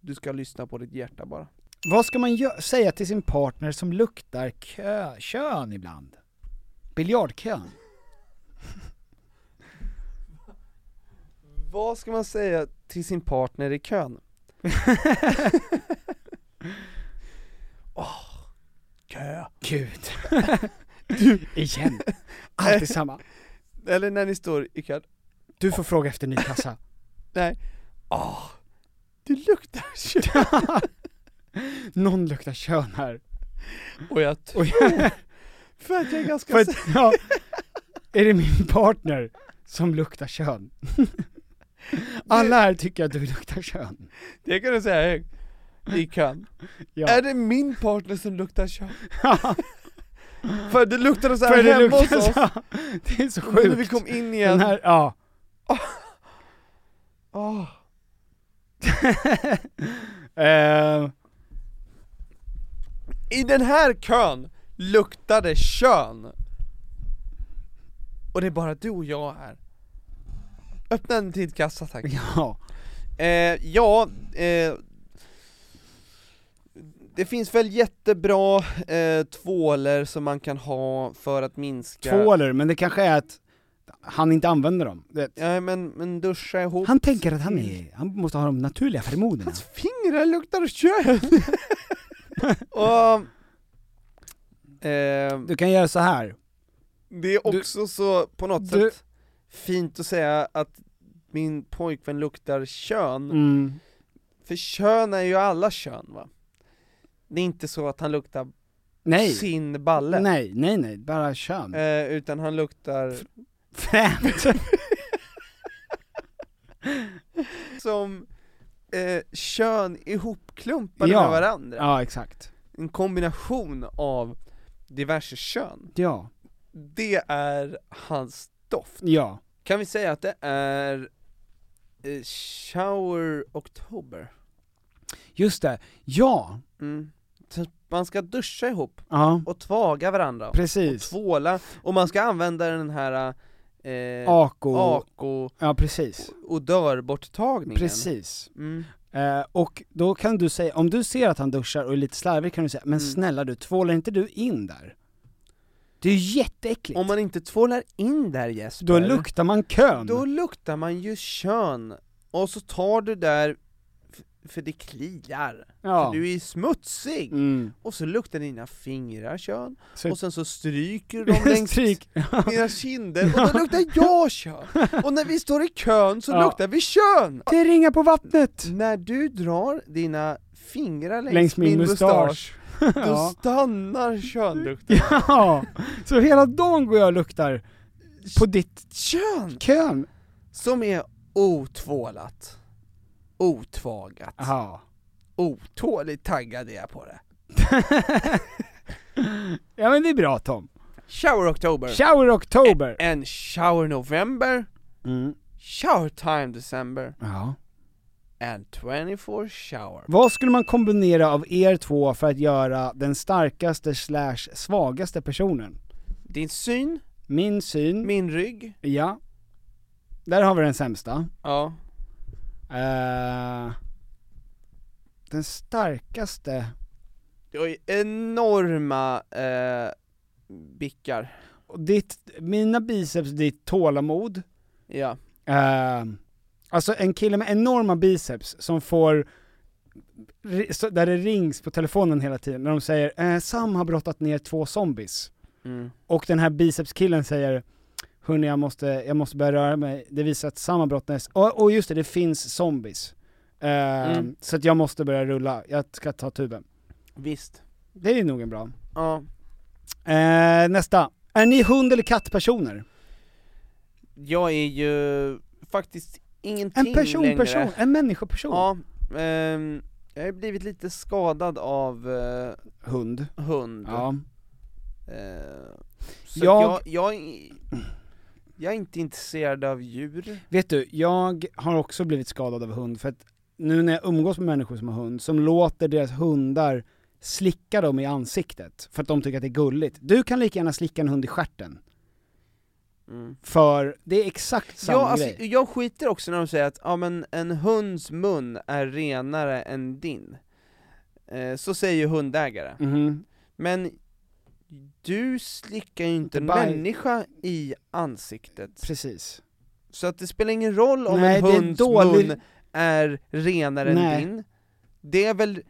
du ska lyssna på ditt hjärta bara. Vad ska man säga till sin partner som luktar kö, kön ibland? Biljardkön? <laughs> Vad ska man säga till sin partner i kön? <laughs> Åh, kö. Gud. <laughs> du, igen. Alltid samma. Eller när ni står i kön, Du får fråga efter ny kassa. <laughs> nej, åh, du luktar kön. <laughs> Någon luktar kön här. Och jag Och tror, <laughs> för att jag är ganska För att, ja, är det min partner som luktar kön? Alla här tycker att du luktar kön. Det kan du säga i kön. Ja. Är det min partner som luktar kön? <laughs> För det luktade så här hemma hos luktar oss, så, <laughs> det är så nu när vi sjukt. kom in Den igen, här, ja. <laughs> Åh. Eh, i den här kön luktade kön! Och det är bara du och jag här. Öppna en till kassa tack. ja. Eh, ja, eh, det finns väl jättebra eh, tvåler som man kan ha för att minska Tvåler, men det kanske är att han inte använder dem. Det, Ja men, men duscha ihop han tänker att han är, han måste ha de naturliga feromonerna. Hans fingrar luktar kön! <laughs> och, eh, Du kan göra så här. det är också så på något du- sätt fint att säga att min pojkvän luktar kön, Mm. för kön är ju alla kön va? Det är inte så att han luktar Nej. sin balle, Nej, nej, nej, bara kön. eh, utan han luktar Fränt. <laughs> som eh, kön ihopklumpade Ja. med varandra. ja, exakt. En kombination av diverse kön. Ja. Det är hans doft. Ja. Kan vi säga att det är eh, shower oktober? Just det. Ja. Mm. Så man ska duscha ihop Ja. och tvaga varandra, och Precis. tvåla, och man ska använda den här eh, Ako. ako Ja, precis. odörborttagningen. Precis. Mm. Eh, och då kan du säga, om du ser att han duschar och är lite slarvig kan du säga, men Mm. snälla du, tvålar inte du in där? Det är ju jätteäckligt. Om man inte tvålar in där Jesper, Då luktar man kön. då luktar man ju kön, och så tar du där, för det kliar, ja. för du är smutsig, Mm. och så luktar dina fingrar kön, Så och sen så stryker dem <laughs> längs Stryk. <laughs> mina kinder, och då luktar jag kön! <laughs> Och när vi står i kön så Ja. luktar vi kön! Det ringar på vattnet! När du drar dina fingrar längs, Längs min mustasch. då Ja. stannar könlukten. ja! Så hela dagen går jag och luktar på ditt Kön! kön. Som är otvålat, otvagat, Ja. otåligt taggad är jag på det. <laughs> Ja men det är bra Tom. Shower October, Shower October! en shower November, Mm. shower time December, Ja. and 24 shower. Vad skulle man kombinera av er två för att göra den starkaste slash svagaste personen? Din syn, Min syn, min rygg. ja. Där har vi den sämsta. Ja. Eh, den starkaste, Du har ju enorma eh, bickar. och ditt, mina biceps, ditt tålamod. Ja. Eh, alltså en kille med enorma biceps som får, där det rings på telefonen hela tiden, när de säger eh, Sam har brottat ner två zombies. Mm. Och den här bicepskillen säger Hörni jag måste, jag måste börja röra mig, det visar att samma brott näst... Och, och just det, det finns zombies. Eh, Mm. Så att jag måste börja rulla, jag ska ta tuben. Visst. Det är nog en bra. Ja. Eh, nästa. Är ni hund eller kattpersoner? Jag är ju faktiskt ingenting En person, längre. person, en människoperson. Ja, ehm, jag har blivit lite skadad av eh, Hund. hund. Ja. Eh, så Jag- jag... Jag, jag är inte intresserad av djur. Vet du, jag har också blivit skadad av hund för att nu när jag umgås med människor som har hund, som låter deras hundar slicka dem i ansiktet för att de tycker att det är gulligt. Du kan lika gärna slicka en hund i stjärten. Mm. För det är exakt samma Ja, alltså, grej. jag skiter också när de säger att ja, men en hunds mun är renare än din. Eh, så säger ju hundägare. Mhm. Men du slickar ju inte en människa i ansiktet. Precis. Så att det spelar ingen roll om Nej, en hunds dålig- mun är renare Nej. än din. Det är väl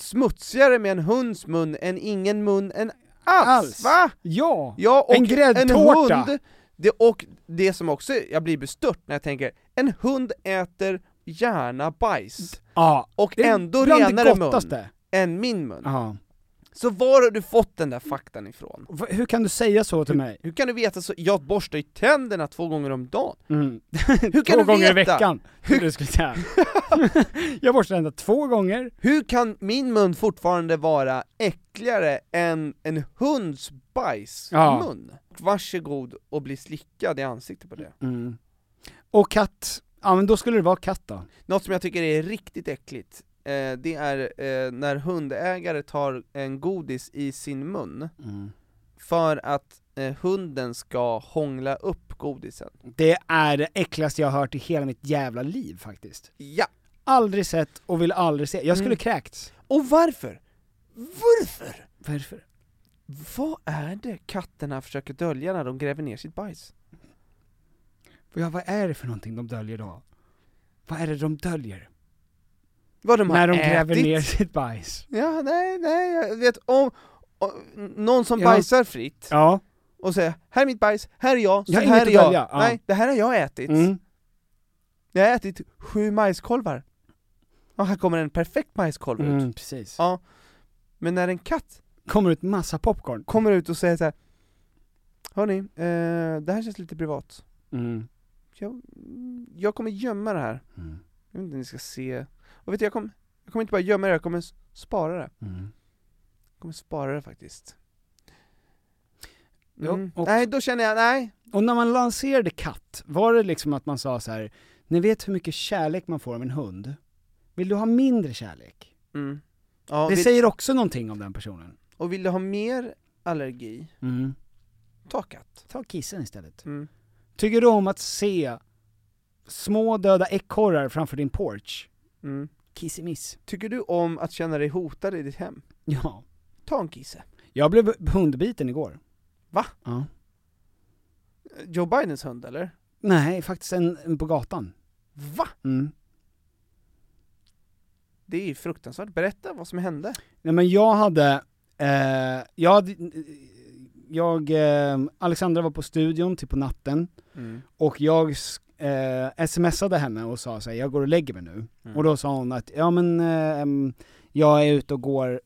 smutsigare med en hunds mun än ingen mun än alls, Alls. va? Ja! Ja, och En gräddtårta. En hund, det, och det som också, jag blir bestört när jag tänker, en hund äter gärna bajs, Ja. och ändå renare mun än min mun. Ja. Så var har du fått den där faktan ifrån? V- Hur kan du säga så till mig? Hur kan du veta så? Jag borstar ju tänderna två gånger om dagen. Mm. <laughs> Hur kan två gånger i veta? veckan, hur du skulle säga. <laughs> jag borstar tänderna två gånger. Hur kan min mun fortfarande vara äckligare än en hunds bajsmun? Varsågod och bli slickad i ansiktet på det. Mm. Och katt, ja men då skulle det vara katt då. Något som jag tycker är riktigt äckligt, eh, det är eh, när hundägare tar en godis i sin mun, Mm. för att eh, hunden ska hångla upp godisen. Det är det äckligaste jag har hört i hela mitt jävla liv faktiskt. Ja! Aldrig sett och vill aldrig se. Jag skulle Mm. kräkts. Och varför? Varför? Varför? Vad är det katterna försöker dölja när de gräver ner sitt bajs? Ja, vad är det för någonting de döljer då? Vad är det de döljer? Vad de har När de ätit? gräver ner sitt bajs? Ja, nej, nej, jag vet om, om någon som Ja. bajsar fritt Ja. och säger 'Här är mitt bajs, här är jag, så Jag har här inget är att jag' ja. Nej, det här har jag ätit. Mm. Jag har ätit sju majskolvar. Och här kommer en perfekt majskolv ut. Mm, precis. Ja. Men när en katt Kommer ut massa popcorn. kommer ut och säger så här. Hörni, eh, det här känns lite privat. Mm. Jag, jag kommer gömma det här. Mm. Jag vet inte om ni ska se. Och vet du, jag kommer, jag kommer inte bara gömma det, jag kommer spara det. Mm. Jag kommer spara det faktiskt. Jo, Mm. och- Nej, då känner jag, nej. Och när man lanserade katt, var det liksom att man sa så här: ni vet hur mycket kärlek man får av en hund? Vill du ha mindre kärlek? Mm. Ja, det vill, säger också någonting om den personen. Och vill du ha mer allergi, Mm. ta katt. Ta kissen istället. Mm. Tycker du om att se små döda ekorrar framför din porch? Mm. Kissemiss. Tycker du om att känna dig hotad i ditt hem? Ja. Ta en kisse. Jag blev hundbiten igår. Va? Ja. Joe Bidens hund eller? Nej, faktiskt en, en på gatan. Va? Mm. Det är ju fruktansvärt, berätta vad som hände. Nej men jag hade, eh, jag hade, jag, eh, Alexandra var på studion till på natten, Mm. och jag eh, smsade henne och sa så här, jag går och lägger mig nu. Mm. Och då sa hon att, ja men, eh, jag är ute och går,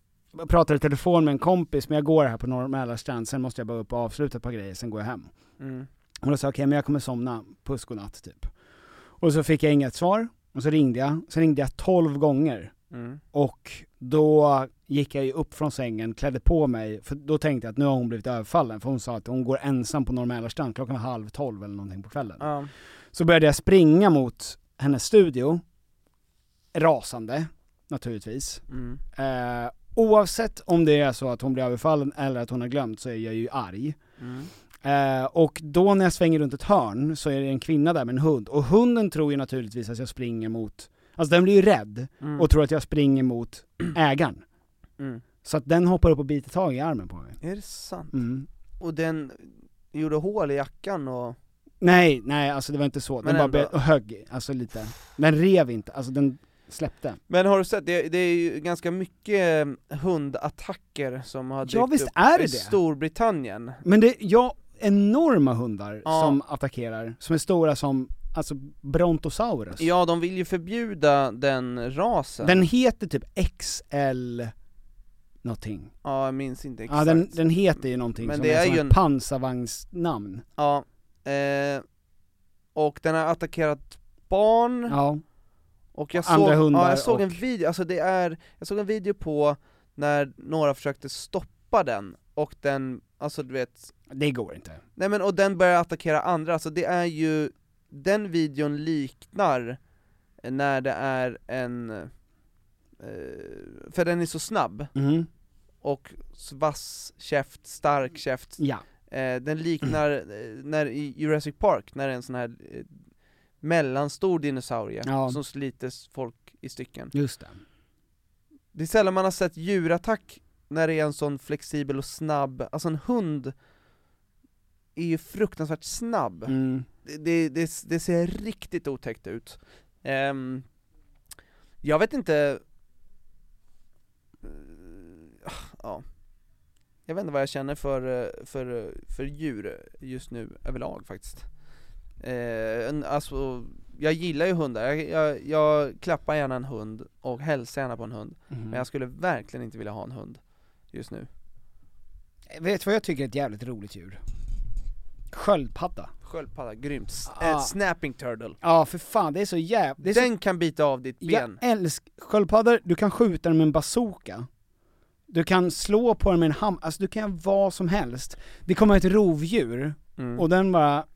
pratar i telefon med en kompis, men jag går här på Norr Mälarstrand, sen måste jag bara upp och avsluta ett par grejer, sen går jag hem. Mm. Och då sa jag, okej men jag kommer somna, puss godnatt typ. Och så fick jag inget svar, och så ringde jag, sen ringde jag 12 gånger. Mm. Och då gick jag ju upp från sängen, klädde på mig, för då tänkte jag att nu har hon blivit överfallen, för hon sa att hon går ensam på Norr Mälarstrand, klockan var halv tolv eller någonting på kvällen. Ja. Så började jag springa mot hennes studio, rasande, naturligtvis. Mm. Eh, oavsett om det är så att hon blir överfallen eller att hon har glömt så är jag ju arg. Mm. Eh, och då när jag svänger runt ett hörn så är det en kvinna där med en hund, och hunden tror ju naturligtvis att jag springer mot, alltså den blir ju rädd Mm. och tror att jag springer mot <clears throat> ägaren. Mm. Så att den hoppar upp och biter tag i armen på mig. Är det sant? Mm. Och den gjorde hål i jackan och... Nej, nej alltså det var inte så, den Men bara ändå. be- och högg, alltså lite. Den rev inte, alltså den släppte. Men har du sett, det, det är ju ganska mycket eh, hundattacker som har dykt Ja, visst upp är det i det. Storbritannien. Men det, ja, enorma hundar Ja. som attackerar, som är stora som, alltså Brontosaurus. Ja, de vill ju förbjuda den rasen. Den heter typ XL någonting. Ja, jag minns inte exakt. Ja den, den heter ju någonting Men som det är, är som ju ett en- pansarvagnsnamn. Ja, eh, och den har attackerat barn, Ja. och jag andra såg, ja, jag såg en och- video, alltså det är, jag såg en video på när några försökte stoppa den, och den, alltså du vet, Det går inte. nej men och den börjar attackera andra, alltså det är ju, den videon liknar när det är en, eh, för den är så snabb, Mhm. och vass käft, stark käft, Ja. Eh, den liknar, eh, när i Jurassic Park, när det är en sån här eh, mellanstor dinosaurie Ja. som sliter folk i stycken. Just det. Det är sällan man har sett djurattack när det är en sån flexibel och snabb, alltså en hund är ju fruktansvärt snabb. Mm. Det, det, det, det ser riktigt otäckt ut. Ehm, jag vet inte... Eh, Ja. Jag vet inte vad jag känner för, eh, för, eh, för djur just nu överlag faktiskt. Eh, alltså, jag gillar ju hundar, jag, jag, jag klappar gärna en hund och hälsar gärna på en hund. Mhm. Men jag skulle verkligen inte vilja ha en hund just nu. Vet du vad jag tycker är ett jävligt roligt djur? Sköldpadda. Sköldpadda, grymt. Ah. eh, snapping turtle. Ja för fan, det är så jävla... är så... Den kan bita av ditt ben. Jag älskar sköldpaddor, du kan skjuta dem med en bazooka. Du kan slå på dem med en ham, alltså du kan göra vad som helst. Det kommer ett rovdjur, Mm. och den bara,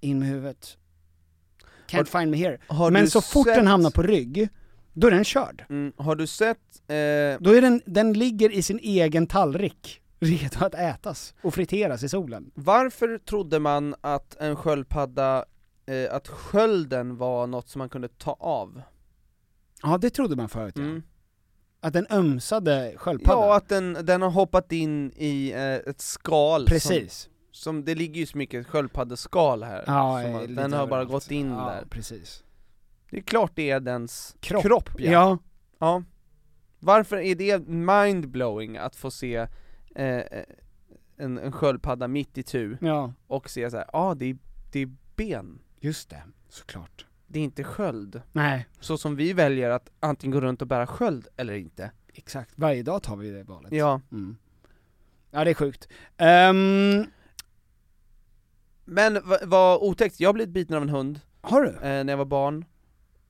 in med huvudet. Can't Har- find me here. Men så fort sett- den hamnar på rygg, då är den körd. Mm, har du sett, eh, Då är den, den ligger i sin egen tallrik, <laughs> redo att ätas och friteras i solen. varför trodde man att en sköldpadda, eh, att skölden var något som man kunde ta av? Ja det trodde man förut ja. Mm. Att den ömsade sköldpaddan. Ja, att den, den har hoppat in i eh, ett skal Precis. Som, som, det ligger ju så mycket sköldpaddeskal här, Ja, som, eh, den har bara överallt. gått in ja, där. precis. Det är klart det är dens Kropp. kropp, ja. ja. ja. Varför är det mindblowing att få se eh, en, en sköldpadda mitt i tu Ja, och se så här, ja ah, det, är, det är ben, just det. Såklart. Det är inte sköld. Nej, Så som vi väljer att antingen gå runt och bära sköld eller inte. exakt. Varje dag tar vi det valet. Ja, Mm. Ja det är sjukt. Ehm, men va- vad otäckt, jag har blivit biten av en hund har du? eh, när jag var barn.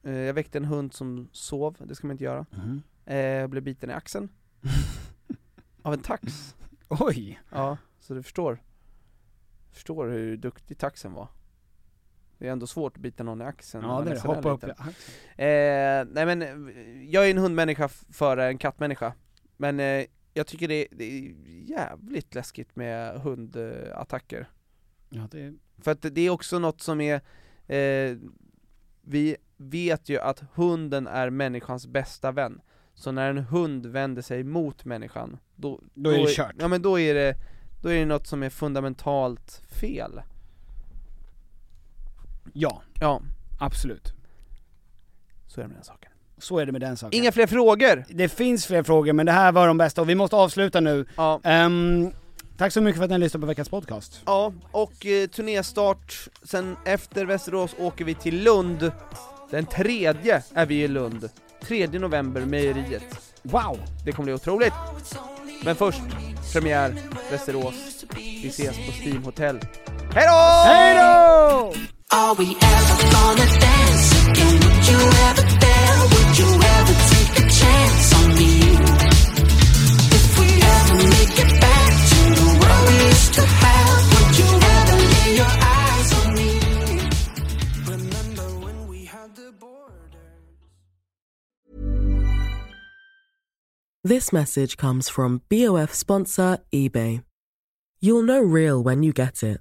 Eh, jag väckte en hund som sov, det ska man inte göra. Mhm. Eh, jag blev biten i axeln. <laughs> av en tax. Oj! Ja, så du förstår. Förstår hur duktig taxen var. Det är ändå svårt att bita någon i axeln Ja det är det. Hoppa upp i axeln. Eh, nej men, jag är en hundmänniska före en kattmänniska. Men eh, jag tycker det, det är jävligt läskigt med hundattacker. Ja det är... För att det är också något som är, eh, vi vet ju att hunden är människans bästa vän. Så när en hund vänder sig mot människan, då, Då är det kört. Ja men då är det, då är det något som är fundamentalt fel. Ja, Ja, absolut. så är det med den saken. Så är det med den saken. Inga fler frågor! Det finns fler frågor men det här var de bästa och vi måste avsluta nu. Ja, Ehm, tack så mycket för att ni lyssnade på veckans podcast. ja och eh, turnéstart, sen efter Västerås åker vi till Lund. Den tredje är vi i Lund. 3 november, Mejeriet. Wow! Det kommer bli otroligt! Men först, premiär, Västerås. Vi ses på Steam Hotel. Hej då! Hej då! Are we ever gonna dance again? Would you ever dare? Would you ever take a chance on me? If we ever make it back to the world we used to have, would you ever lay your eyes on me? Remember when we had the border? This message comes from BOF sponsor eBay. You'll know real when you get it.